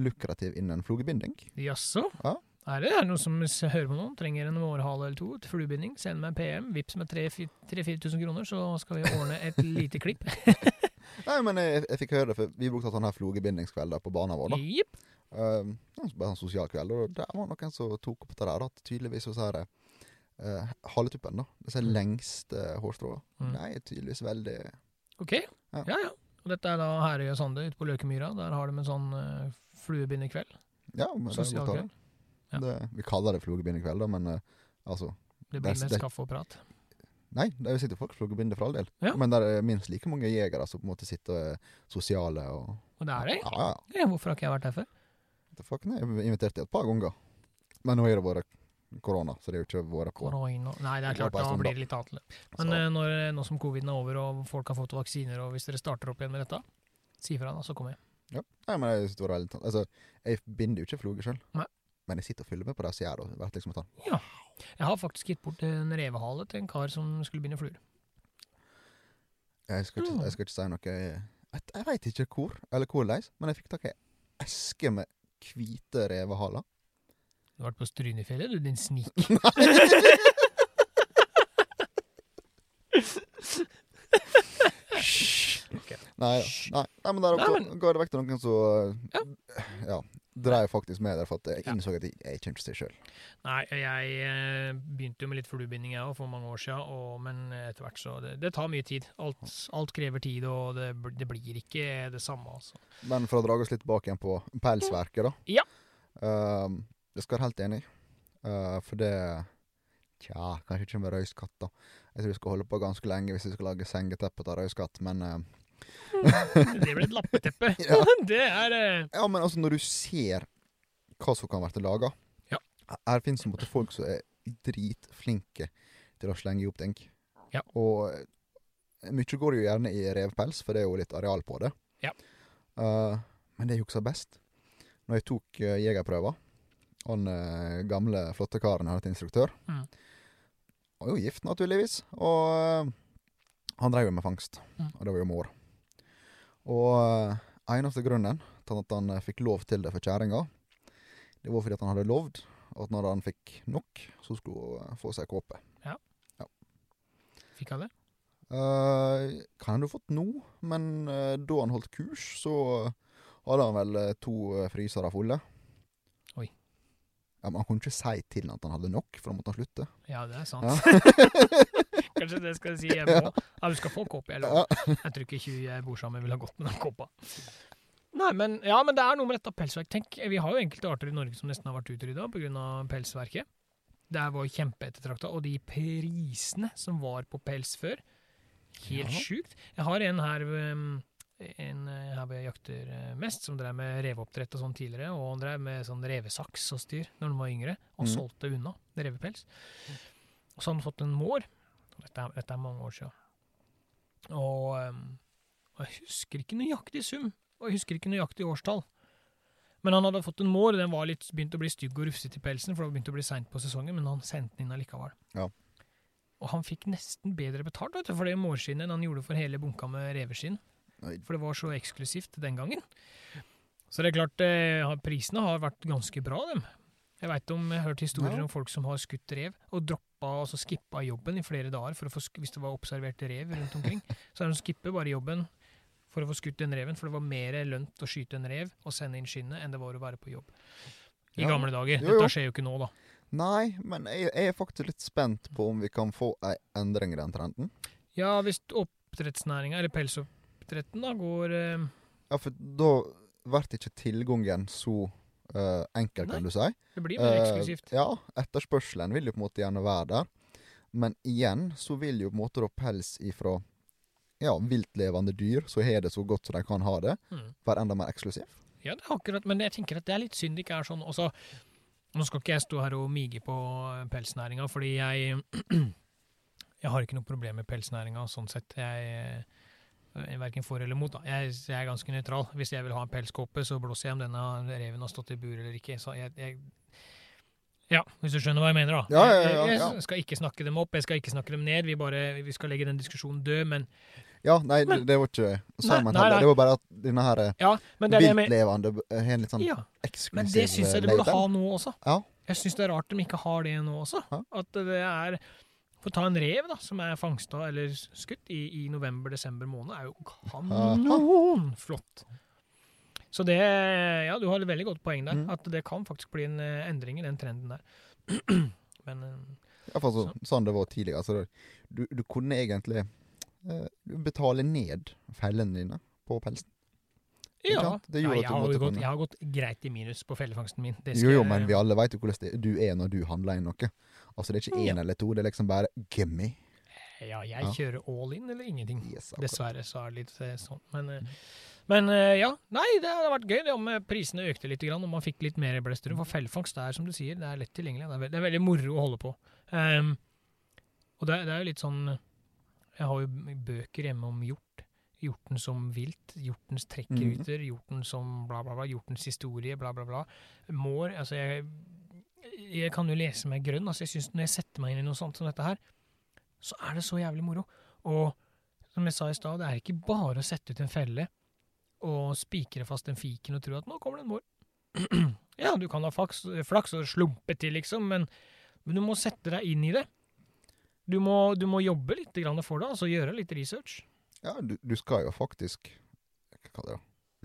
lukrativ innen flugebinding. Jaså? Ja. Er det, er det noen som hører på noen? Trenger en mårhale eller to til fluebinding? Send meg en PM. Vips med 3000-4000 kroner, så skal vi ordne et lite klipp. [laughs] Nei, men jeg, jeg fikk høre det, for vi brukte sånne her flogebindingskveld på barna vår. da. Jepp. Uh, bare en sosial kveld, og der var noen som tok opp det der. At tydeligvis så er det uh, haletuppen, da. Disse Mm. lengste hårstråene. Mm. De er tydeligvis veldig Ok, Ja. ja ja. Og dette er da Herøy og Sande ute på Løkemyra. Der har de en sånn uh, fluebindekveld. Ja, men Sosial kveld. Ja. Det, vi kaller det fluebindekveld, da, men uh, altså Det blir det- kaffe og prat. Nei, det er jo sikkert folk flogebinder for all del. Ja. Men det er minst like mange jegere som på en måte sitter er sosiale og Og det er det? Ja, ja. hvorfor har ikke jeg vært der før? The fuck, nei, Jeg har invitert et par ganger. Men nå har det vært korona, så det er jo ikke vært på. Korona. Nei, det er klart, da sånn, blir det litt annet. Men Så- eh, når, nå som coviden er over og folk har fått vaksiner, og hvis dere starter opp igjen med dette, si fra, da, så kommer jeg. Ja. Nei, men jeg synes det var veldig Altså, jeg binder jo ikke floger sjøl. Men jeg sitter og følger med på det som gjør det. og det blir liksom ja. Jeg har faktisk gitt bort en revehale til en kar som skulle binde fluer. Jeg skal ikke, Mm. jeg skal ikke si noe Jeg, jeg veit ikke hvor, eller hvordan, men jeg fikk tak i eske med hvite revehaler. Du har vært på Strynefjellet, du din snik. [laughs] Nei, [laughs] da. nei, nei, men der men- ga det vekk til noen som ja. Ja. Dreiv faktisk med der, for at jeg innså at jeg, jeg kommer ikke til sjøl. Nei, jeg eh, begynte jo med litt fluebinding jeg òg, for mange år siden, og, men etter hvert så det, det tar mye tid. Alt, alt krever tid, og det, det blir ikke det samme, altså. Men for å dra oss litt tilbake igjen på pelsverket, da. Ja. Uh, jeg skal være helt enig, uh, for det Tja, kanskje ikke med røyskatt, da. Jeg tror vi skal holde på ganske lenge hvis vi skal lage sengeteppe av røyskatt, men uh, Det blir et lappeteppe. [laughs] Ja. [laughs] Det er eh, Ja, men altså, når du ser hva som kan bli laga Ja. Her finnes det en folk som er dritflinke til å slenge opp ting. Ja. Og eh, mye går jo gjerne i revpels, for det er jo litt areal på det. Ja. Uh, men det ikke husker best, når jeg tok uh, jegerprøver Han uh, gamle, flotte karen hadde til instruktør, Mm. var jo gift, naturligvis. Og uh, han drev jo med fangst, Mm. og det var jo mår. Og uh, eneste grunnen til at han eh, fikk lov til det for kjerringa, det var fordi at han hadde lovd at når han fikk nok, så skulle hun eh, få seg kåpe. Fikk han det? Uh, kan han ha fått nå, men uh, da han holdt kurs, så hadde han vel eh, to uh, frysere fulle. Oi. Ja, men Han kunne ikke si til han at han hadde nok, for da måtte han slutte. Ja, det er sant. Ja. [laughs] Kanskje det skal jeg si hjemme òg. [laughs] Ja, du skal få kopp, jeg lover. Jeg tror ikke 20 jeg bor sammen med vil ha godt med den koppa. [laughs] Nei, men, ja, men det er noe med dette pelsverk. Tenk, vi har jo enkelte arter i Norge som nesten har vært utrydda pga. pelsverket. Det var kjempeettertrakta. Og de prisene som var på pels før, helt Ja. sjukt. Jeg har en her um, en eh, her hvor jeg jakter eh, mest, som drev med reveoppdrett og sånn tidligere. Og han drev med sånn revesaks og styr når han var yngre, og mm. solgte unna revepels. Og så har han fått en mår. Dette dette er mange år siden. Og, um, og jeg husker ikke nøyaktig sum, og jeg husker ikke nøyaktig årstall. Men han hadde fått en mår, den var litt begynt å bli stygg og rufsete i pelsen, for det begynte å bli seint på sesongen, men han sendte den inn allikevel. Ja. Og han fikk nesten bedre betalt vet du, for det mårskinnet enn han gjorde for hele bunka med reveskinn. For det var så eksklusivt den gangen. Så det er klart, eh, prisene har vært ganske bra, dem. Jeg vet om, jeg har hørt historier Ja. om folk som har skutt rev, og droppa, så skippa jobben i flere dager for å få, hvis det var observert rev rundt omkring. Så de skipper bare jobben for å få skutt den reven, for det var mer lønt å skyte en rev og sende inn skinnet enn det var å være på jobb. I Ja. gamle dager. Jo, jo. Dette skjer jo ikke nå, da. Nei, men jeg, jeg er faktisk litt spent på om vi kan få ei endring i den trenden. Ja, hvis oppdrettsnæringa, eller pelsoppdretten, da går eh, Ja, for da blir ikke tilgangen så eh, enkel, Nei. kan du si. Det blir mer eksklusivt. eksklusivt. ja, etterspørselen vil jo på en måte gjerne være der. Men igjen så vil jo på en måte da pels ifra ja, viltlevende dyr, så har det så godt som de kan ha det, Mm. være enda mer eksklusiv. Ja, det er akkurat, men jeg tenker at det er litt synd det ikke er sånn. Også, nå skal ikke jeg stå her og mige på eh, pelsnæringa, fordi jeg [clears throat] Jeg har ikke noe problem med pelsnæringa sånn sett. Jeg verken for eller mot. Jeg, jeg er ganske nøytral. Hvis jeg vil ha en pelskåpe, så blåser jeg om denne reven har stått i bur eller ikke. Så jeg, jeg ja, hvis du skjønner hva jeg mener, da. Ja, ja, ja, Jeg, skal ikke snakke dem opp, jeg skal ikke snakke dem ned. Vi, bare, vi skal legge den diskusjonen død, men, Ja, nei, Men- det var ikke Simon heller. Det var bare at denne her eh, ja, viltlevende eh, har en litt sånn eksklusiv Men det syns jeg de burde ha nå også. Ja. Jeg syns det er rart de ikke har det nå også. Ja. At det er For å ta en rev da, som er fangsta eller skutt i, i november-desember måned, er jo kanonflott. Så det Ja, du har et veldig godt poeng der. Mm. At det kan faktisk bli en eh, endring i den trenden der. [clears throat] Men eh, Iallfall så, sånn det var tidligere. Altså, du, du kunne egentlig eh, betale ned fellene dine på pelsen. Ja. Det gjorde at jeg, har gått, jeg har gått greit i minus på fellefangsten min. Det Jo, jo, men vi alle vet jo hvordan det, du er når du handler inn noe. Altså, det er ikke én Ja. eller to, det er liksom bare gimme. Ja, jeg Ja. kjører all in eller ingenting. Yes. Dessverre så er det litt eh, sånn. Men, eh, Men eh, ja, nei, det hadde vært gøy det om prisene økte litt, og man fikk litt mer blestrum. For fellefangst er, som du sier, det er lett tilgjengelig. Det er, ve det er veldig moro å holde på. Um, og det, det er jo litt sånn Jeg har jo bøker hjemme om hjort. Hjorten som vilt, hjortens trekkruter, hjorten som bla, bla, bla, hjortens historie, bla, bla, bla. Mår Altså, jeg, jeg kan jo lese meg grønn. altså jeg synes Når jeg setter meg inn i noe sånt som dette her, så er det så jævlig moro. Og som jeg sa i stad, det er ikke bare å sette ut en felle og spikre fast en fiken og tro at nå kommer det en mår. [clears throat] ja, du kan ha flaks, flaks og slumpe til, liksom, men, men du må sette deg inn i det. Du må, du må jobbe litt grann for det, altså gjøre litt research. Ja, du, du skal jo faktisk Hva kaller det?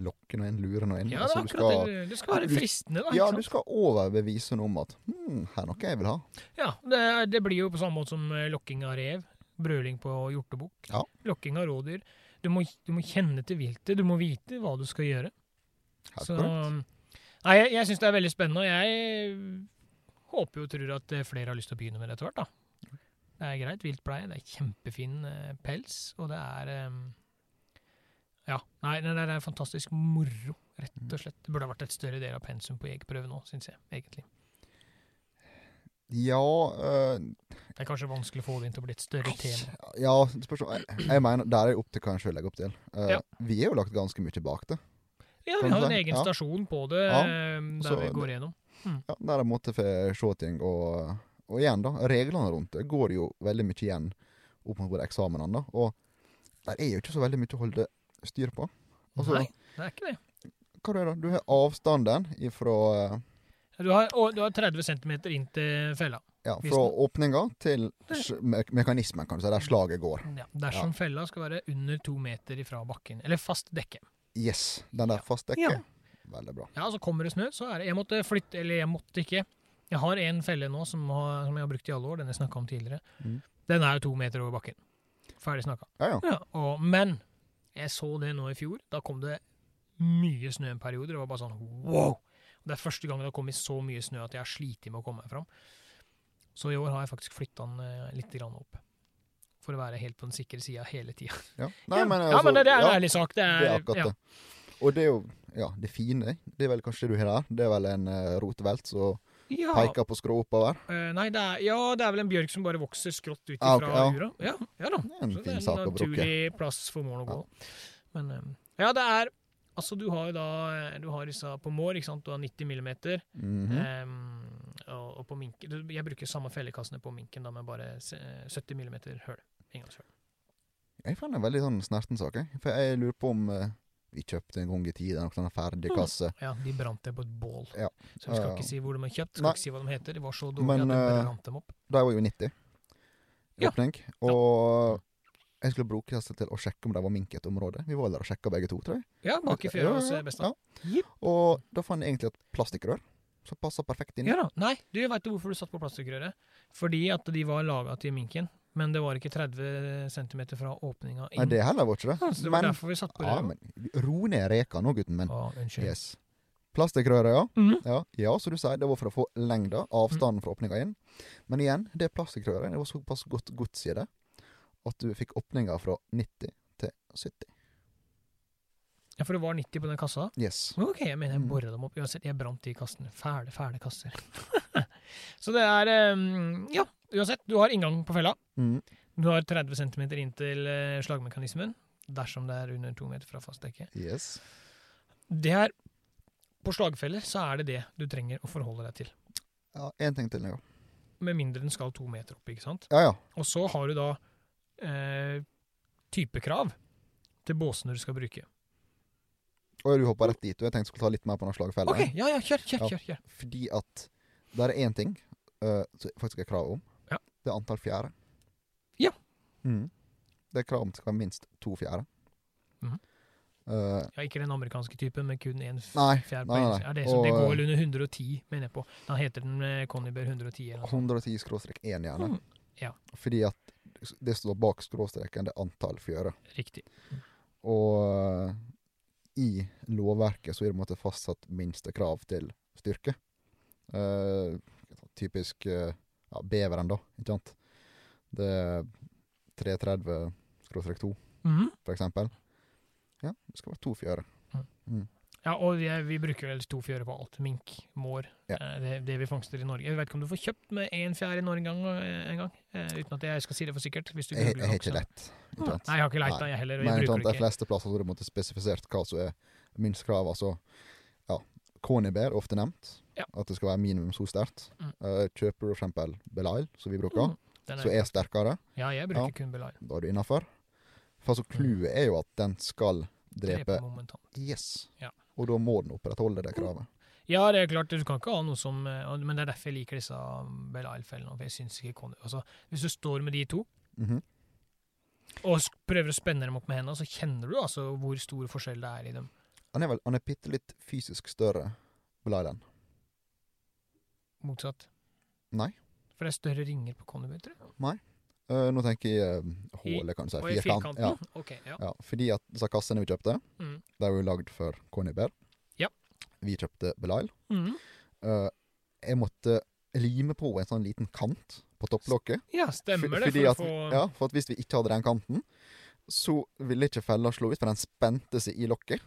Lokke noen, lure noen. Ja, det, Altså, er du akkurat skal, det. det skal være fristende, da. ja, du skal overbevise noe om at hm, her er noe jeg vil ha. Ja, det, det blir jo på samme måte som eh, lokking av rev, brøling på hjortebukk, Ja. lokking av rådyr. Du må, du må kjenne til viltet, du må vite hva du skal gjøre. Helt Så korrekt. Nei, jeg, jeg syns det er veldig spennende, og jeg håper jo og tror at eh, flere har lyst til å begynne med det etter hvert, da. Det er greit viltpleie, det er kjempefin eh, pels, og det er eh, Ja. Nei, det er, det fantastisk moro, rett og slett. Det burde ha vært et større del av pensum på jegerprøven nå, syns jeg, egentlig. Ja øh, Det er kanskje vanskelig å få det inn til å bli et større tema. Ja, spørsmål. jeg, jeg mener, der er det opp til hva en sjøl legger opp til. Uh, Ja. Vi er jo lagt ganske mye bak det. Ja, vi har en egen ja. stasjon på det, Ja, der så vi går gjennom. Ja, der er måte for se ting, og, og igjen, da, reglene rundt det går jo veldig mye igjen opp mot eksamenene, da. Og der er jo ikke så veldig mye å holde styr på. Altså, Nei, det er ikke det. Hva er det da? Du har avstanden ifra, eh, Du har, du har 30 cm inn til fella. ja, fra åpninga til me mekanismen, kan du si, der slaget går. Ja, dersom fella skal være under to meter ifra bakken. Eller fast dekke. Yes, den der Ja. fast dekke. Ja. Veldig bra. Ja, så kommer det snø, så er det Jeg måtte flytte, eller jeg måtte ikke. Jeg har en felle nå som, har, som jeg har brukt i alle år, den jeg snakka om tidligere. Mm. Den er jo to meter over bakken. Ferdig snakka. Ja, ja. Ja, og, men jeg så det nå i fjor. Da kom det mye snø en periode. Det var bare sånn wow! Og Det er første gang det har kommet så mye snø at jeg har slitt med å komme meg fram. Så i år har jeg faktisk flytta den eh, litt grann opp. For å være helt på den sikre sida hele tida. Ja. [laughs] Nei, men, ja, altså, men det, det er en ja, ærlig sak. Det er, Det er akkurat ja. det. Og det er jo ja, det fine. Det er vel kanskje det du har der. Det er vel en uh, rotevelt som Ja, peker på skrå oppover. Uh, nei, det er, ja, det er vel en bjørk som bare vokser skrått ut Ah, fra ok, ja. jura. Ja, ja da. Det er en Så fin sak å bruke. naturlig plass for morgen å gå. Men eh, ja, det er Altså, du har jo da eh, Du har disse på mår, ikke sant. Du har 90 millimeter. Mm -hmm. um, og, og på minken Jeg bruker samme fellekassene på minken, da med bare 70 millimeter høl. Inngangshøl. Jeg fant en veldig sånn snerten sak, jeg. For jeg lurer på om eh, vi kjøpte en gang i tida noen sånne ferdig kasse. Ja, de brant det på et bål. Ja. Så vi skal ikke si hvor de er kjøpt, skal Nei. ikke si hva de heter. De var så dårlige at de eh, brant dem opp. De var jo 90 i Ja. åpning. Og jeg skulle bruke kassa til å sjekke om de var mink i et område. Vi var der og sjekka begge to, tror jeg. Ja, bak i fjøra hos eh, Besta. ja. Og da fant jeg egentlig et plastikkrør som passa perfekt inn. Ja da. Nei, du veit hvorfor du satt på plastikkrøret? Fordi at de var laga til minken, men det var ikke 30 cm fra åpninga inn. Nei, det heller var ikke det. Ja, så det var men, derfor vi satt på ja, det. men ro ned reka nå, gutten min. Ah, unnskyld. Yes. Plastikkrøret, ja. Mhm. ja. Ja, som du sier, det var for å få lengda, avstanden fra åpninga inn. Men igjen, det plastikkrøret det var såpass godt gods i det at du fikk åpninga fra 90 til 70. Ja, for det var 90 på den kassa? Yes. Ok, jeg mener jeg Mm. bora dem opp. Uansett, jeg brant de kassene. Fæle, fæle kasser. [laughs] så det er um, Ja, uansett. Du har inngang på fella. Mm. Du har 30 cm inn til eh, slagmekanismen, dersom det er under to meter fra fast dekke. Yes. Det er På slagfeller så er det det du trenger å forholde deg til. Ja, én ting til, ja. Med mindre den skal to meter opp, ikke sant. Ja, ja. Og så har du da eh, typekrav til båsene du skal bruke. Og du hoppa rett dit. Og jeg tenkte jeg skulle ta litt mer på den slagfella. OK, ja ja, kjør, kjør, Ja. kjør. kjør. Fordi at det er én ting uh, som faktisk er krav om. Ja. Det er antall fjære. Ja. Mm. Det er krav om det skal være minst to fjære. Mhm. Uh, Ja, Ikke den amerikanske typen med kun én fjær på én. Er det, som, det går vel under 110, mener jeg på. Da heter den eh, Connyber 110 eller 110 skråstrek 1 gjerne. Mm, ja. Fordi at det står bak skråstreken, det er antall fjære. Riktig. Og uh, i lovverket så er det måte fastsatt minstekrav til styrke. Uh, typisk eh, ja, beveren, da, ikke sant. Det er 330 skråstrek 2, Mhm. for eksempel. Ja, det skal være to fjøre. Ja, og vi, vi bruker vel to fjører på alt. Mink, mår. Ja. eh, Det, det vi fangster i Norge. Jeg vet ikke om du får kjøpt med én fjær i Norge en gang, eh, en gang eh, uten at jeg skal si det for sikkert. Jeg, jeg har ikke lett. Ikke Nei, jeg har ikke Nei. jeg heller. Men jeg ikke sant, de det er fleste plasser så har du måttet spesifisert hva som er minstekrav. Altså, ja, er ofte nevnt. Ja. At det skal være minimum så sterkt. Mm. Uh, kjøper du eksempel Belail, som vi bruker, Mm, er... som er sterkere, Ja, jeg bruker Ja. kun Belay. da er du innafor. For så clouet er jo at den skal drepe Drepe momentant. Yes. Ja. Og da må den opprettholde det kravet. Ja, det er klart, du kan ikke ha noe som eh, Men det er derfor jeg liker disse Belial-fellene. For jeg synes ikke Conny altså, Hvis du står med de to Mhm. og prøver å spenne dem opp med hendene, så kjenner du altså hvor stor forskjell det er i dem. Han er vel han er bitte litt fysisk større, Belailen. Motsatt. Nei. For det er større ringer på Conny, tror jeg. Uh, nå tenker jeg uh, hålet, kan du si. Firkanten. Ja, Ok, ja. ja, fordi at disse kassene vi kjøpte, Mm. de var jo lagd for Conibær. Ja. Vi kjøpte Belail. Mm. Uh, jeg måtte lime på en sånn liten kant på topplokket. ja, stemmer det. For å at, få ja, for at hvis vi ikke hadde den kanten, så ville ikke fella slå ut, for den spente seg i lokket.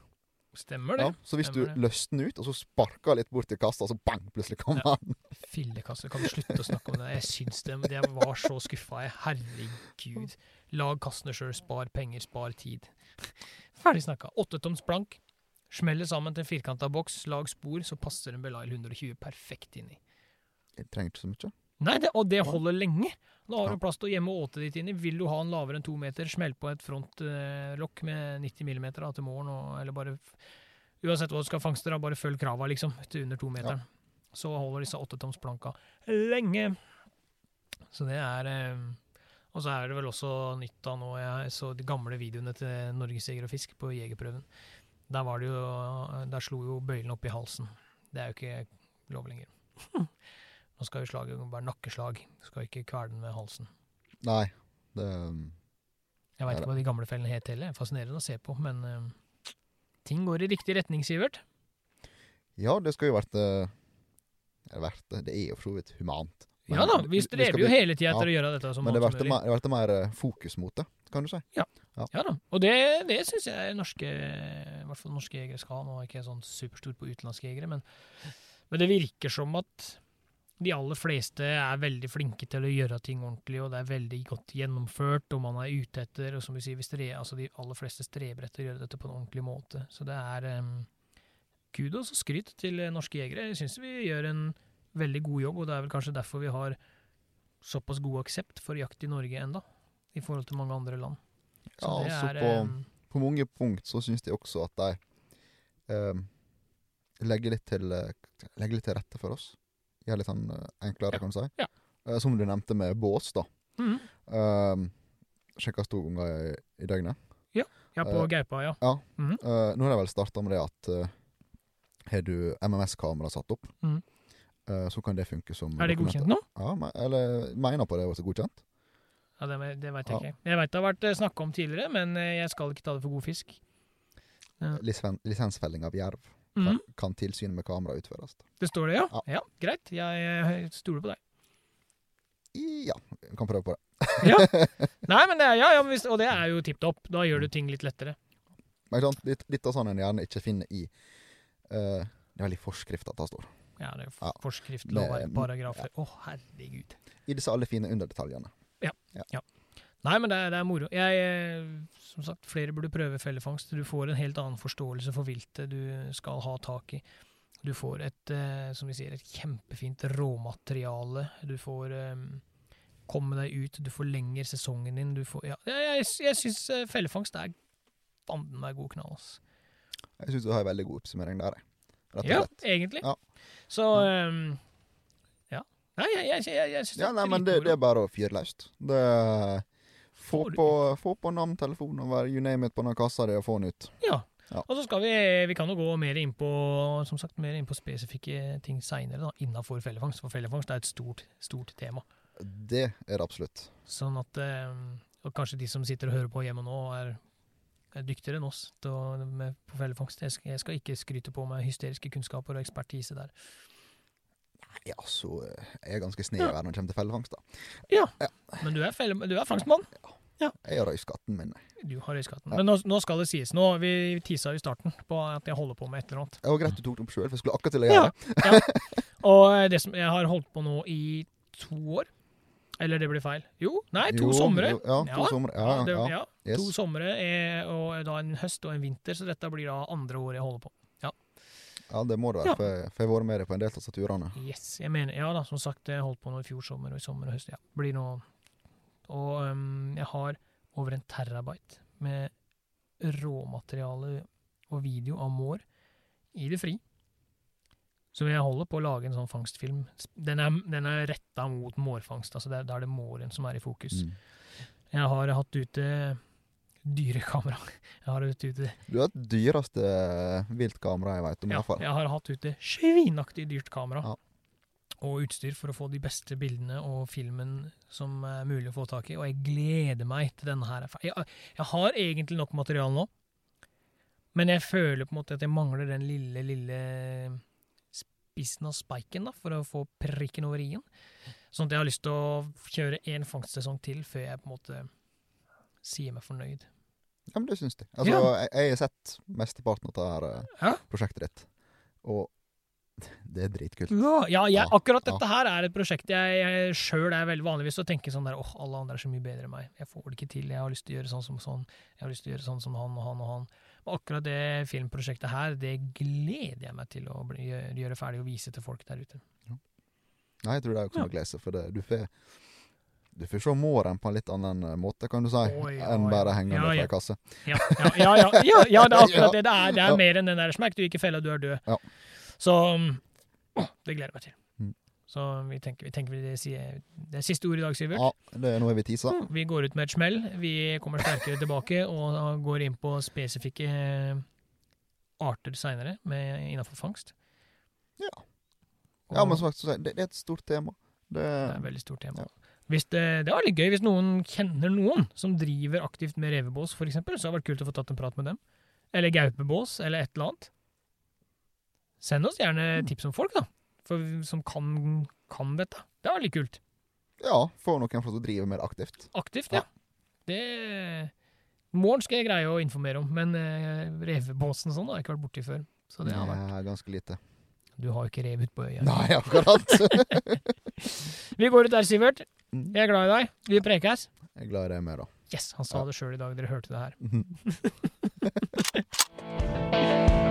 Stemmer det. Ja, så hvis du Stemmer det. løste den ut, og så sparka litt bort til kassa, så bang, plutselig kom Ja. den. [laughs] Fillekasse. Kan du slutte å snakke om det? Jeg syns det, men jeg var så skuffa. jeg. Herregud. Lag kassene sjøl. Spar penger, spar tid. Ferdig snakka. Åttetoms plank. Smeller sammen til en firkanta boks. Lag spor, så passer en Belail 120 perfekt inni. Jeg trenger ikke så mye. Nei, det, og det holder lenge. Da har du plass til å gjemme åtet ditt inni. Vil du ha en lavere enn to meter, smell på et frontlokk med 90 mm da, til morgen, og, eller bare Uansett hva du skal fangste, da, bare følg krava, liksom, til under to meter. Så holder disse åttetomsplanka lenge. Så det er eh, Og så er det vel også nytt av nå Jeg så de gamle videoene til Norges Jeger og Fisk på Jegerprøven. Der var det jo Der slo jo bøylen opp i halsen. Det er jo ikke lov lenger. Nå skal jo slaget være nakkeslag. Du skal ikke kvele den med halsen. Nei, det Jeg veit ikke hva de gamle fellene het heller. Fascinerende å se på, men uh, ting går i riktig retning, Sivert. Ja, det skal jo vært eh, vært det. Er jo for så vidt humant. Men ja da, vi strever jo hele tida etter ja. å gjøre dette så Men det som mer, mer eh, fokus mot det, kan du si. Ja ja da, og det, det syns jeg norske i hvert fall norske jegere skal ha. Nå er ikke sånn superstor på utenlandske jegere, men, men det virker som at de aller fleste er veldig flinke til å gjøre ting ordentlig, og det er veldig godt gjennomført, og man er ute etter og som vi sier, vi stre, altså De aller fleste streber etter å gjøre dette på en ordentlig måte. Så det er um, kudos og skryt til eh, norske jegere. Jeg syns vi gjør en veldig god jobb, og det er vel kanskje derfor vi har såpass god aksept for jakt i Norge enda, i forhold til mange andre land. Så Ja, altså er, på, em, på mange punkt så syns de også at de um, legger, litt til, eh, legger litt til rette for oss. Gjør litt sånn eh, enklere, Ja. kan du si. Ja. Eh, som du nevnte med bås, da. mhm. Um, Sjekkes to ganger i, i døgnet. Ja, på uh, gaupa, ja. Ja. Mhm. Uh, nå har de vel starta med det at eh, har du MMS-kamera satt opp, Mhm. uh, så kan det funke som Er det dokumenter. godkjent nå? Ja, me eller mener på det er godkjent. Ja, Det, det veit jeg Ja. ikke. Jeg veit det har vært snakka om tidligere, men eh, jeg skal ikke ta det for god fisk. Ja. Lisen lisensfelling av jerv Mhm. kan, tilsyn med kamera utføres. Det står det, ja? Ja. Ja, Greit. Jeg jeg stoler på deg. Ja, vi kan prøve på det. [laughs] Ja. [laughs] Nei, men det er, ja, ja, men hvis, Og det er jo tipp topp. Da gjør du ting litt lettere. Litt, litt av sånn en gjerne ikke finner i uh, Det er vel i forskrift at det står. Ja, det er Ja. forskrift, lover, paragrafer. Å, herregud. I disse alle fine underdetaljene. Nei, men det er, det er moro. Jeg, eh, som sagt, flere burde prøve fellefangst. Du får en helt annen forståelse for viltet du skal ha tak i. Du får et, eh, som vi sier, et kjempefint råmateriale. Du får eh, komme deg ut, du forlenger sesongen din. Du får, ja, jeg, jeg, jeg syns eh, fellefangst er fanden meg god knall, ass. Jeg syns du har en veldig god oppsummering der. Rett og Ja, slett. egentlig. Ja. Så um, Ja. Nei, jeg, jeg, jeg, jeg syns Ja, nei, men det, det er bare å fyre løs. Det få på, få på navn, telefon og you name it på den kassa di og få den ut. Ja. Ja. Og så skal vi Vi kan jo gå mer inn på som sagt, mer inn på spesifikke ting seinere innafor fellefangst. For fellefangst er et stort, stort tema. Det er det absolutt. Sånn at eh, Og kanskje de som sitter og hører på hjemme nå, er, er dyktigere enn oss til å, med, på fellefangst. Jeg jeg skal ikke skryte på meg hysteriske kunnskaper og ekspertise der. Ja, så eh, jeg er ganske snever når det kommer til fellefangst, da. Ja, Men du er, felle, du er fangstmann. Ja. Jeg har røyskatten min. Du har røyskatten. Ja. Men nå, nå skal det sies. Nå, Vi tisa i starten på at jeg holder på med et eller annet. Det var greit du tok det opp sjøl, for jeg skulle akkurat til å gjøre Ja. det. [laughs] Og det som jeg har holdt på nå i to år Eller det blir feil. Jo, nei, to Jo, somre. jo, Ja, to Ja. somre. Ja, det, ja. ja. Yes. To somre er, og da en høst og en vinter, så dette blir da andre året jeg holder på. ja, det må det være, Ja. for for jeg har vært med deg på en del av turene. Yes, jeg mener, ja da, som sagt, jeg holdt på nå i fjor sommer og i sommer og høst. Ja, blir nå Og um, jeg har over en terabyte med råmateriale og video av mår i det fri. Så jeg holder på å lage en sånn fangstfilm. Den er, den er retta mot mårfangst, altså da er det måren som er i fokus. Mm. Jeg har hatt ute dyrekamera. [laughs] Jeg har hatt ute Du har det dyreste viltkameraet jeg veit om, Ja, hvert fall. jeg har hatt ute svinaktig dyrt kamera. Ja. Og utstyr for å få de beste bildene og filmen som er mulig å få tak i. Og jeg gleder meg til denne her. er Jeg, jeg har egentlig nok materiale nå, men jeg føler på en måte at jeg mangler den lille, lille spissen av spiken da, for å få prikken over i-en. Sånn at jeg har lyst til å kjøre én fangstsesong til før jeg på en måte sier meg fornøyd. Ja, men det syns de. Altså, Ja. jeg, jeg har sett mesteparten av dette her, eh, Ja. prosjektet ditt, og det er dritkult. Ja, ja, jeg, akkurat dette her er et prosjekt jeg, jeg sjøl er veldig vanligvis å tenke sånn der åh, alle andre er så mye bedre enn meg. Jeg får det ikke til. Jeg har lyst til å gjøre sånn som sånn. Jeg har lyst til å gjøre sånn som han og han og han. Men akkurat det filmprosjektet her, det gleder jeg meg til å bli, gjøre, ferdig og vise til folk der ute. Nei, jeg tror det er også ikke noe å glede seg for det. Du får du får se måren på en litt annen eh, måte, kan du si, oi, enn bare henge hengende Ja, ja. ei kasse. Ja, ja, ja, ja, det er [laughs] akkurat det det er. Det er mer enn den der 'smekk du ikke feller, du er død'. Ja. Så mm, det gleder jeg meg til. Mm. Så vi tenker, vi tenker vi det, sier, det er siste ord i dag, Sivert. Ja, det er noe vi tisa. Vi går ut med et smell. Vi kommer sterkere tilbake og går inn på spesifikke eh, arter seinere innafor fangst. Ja. Ja, men som sagt, det, det er et stort tema. Det, det er et veldig stort tema. Ja. Hvis det, det var litt gøy hvis noen kjenner noen som driver aktivt med revebås, f.eks., så hadde det vært kult å få tatt en prat med dem. Eller gaupebås, eller et eller annet. Send oss gjerne Mm. tips om folk, da. For, som kan, kan dette. Det var litt kult. ja, få noen for å drive mer aktivt. Aktivt, Ja. ja. Det Morgen skal jeg greie å informere om, men uh, revebåsen og sånn har jeg ikke vært borti før. Så det har vært er ganske lite. Du har jo ikke rev ute på øya. Nei, akkurat. [laughs] Vi går ut der, Sivert. Mm. Jeg er glad i deg. Vi prekes. Jeg er glad i deg med, da. Yes, han sa det sjøl i dag. Dere hørte det her. Mhm. [laughs]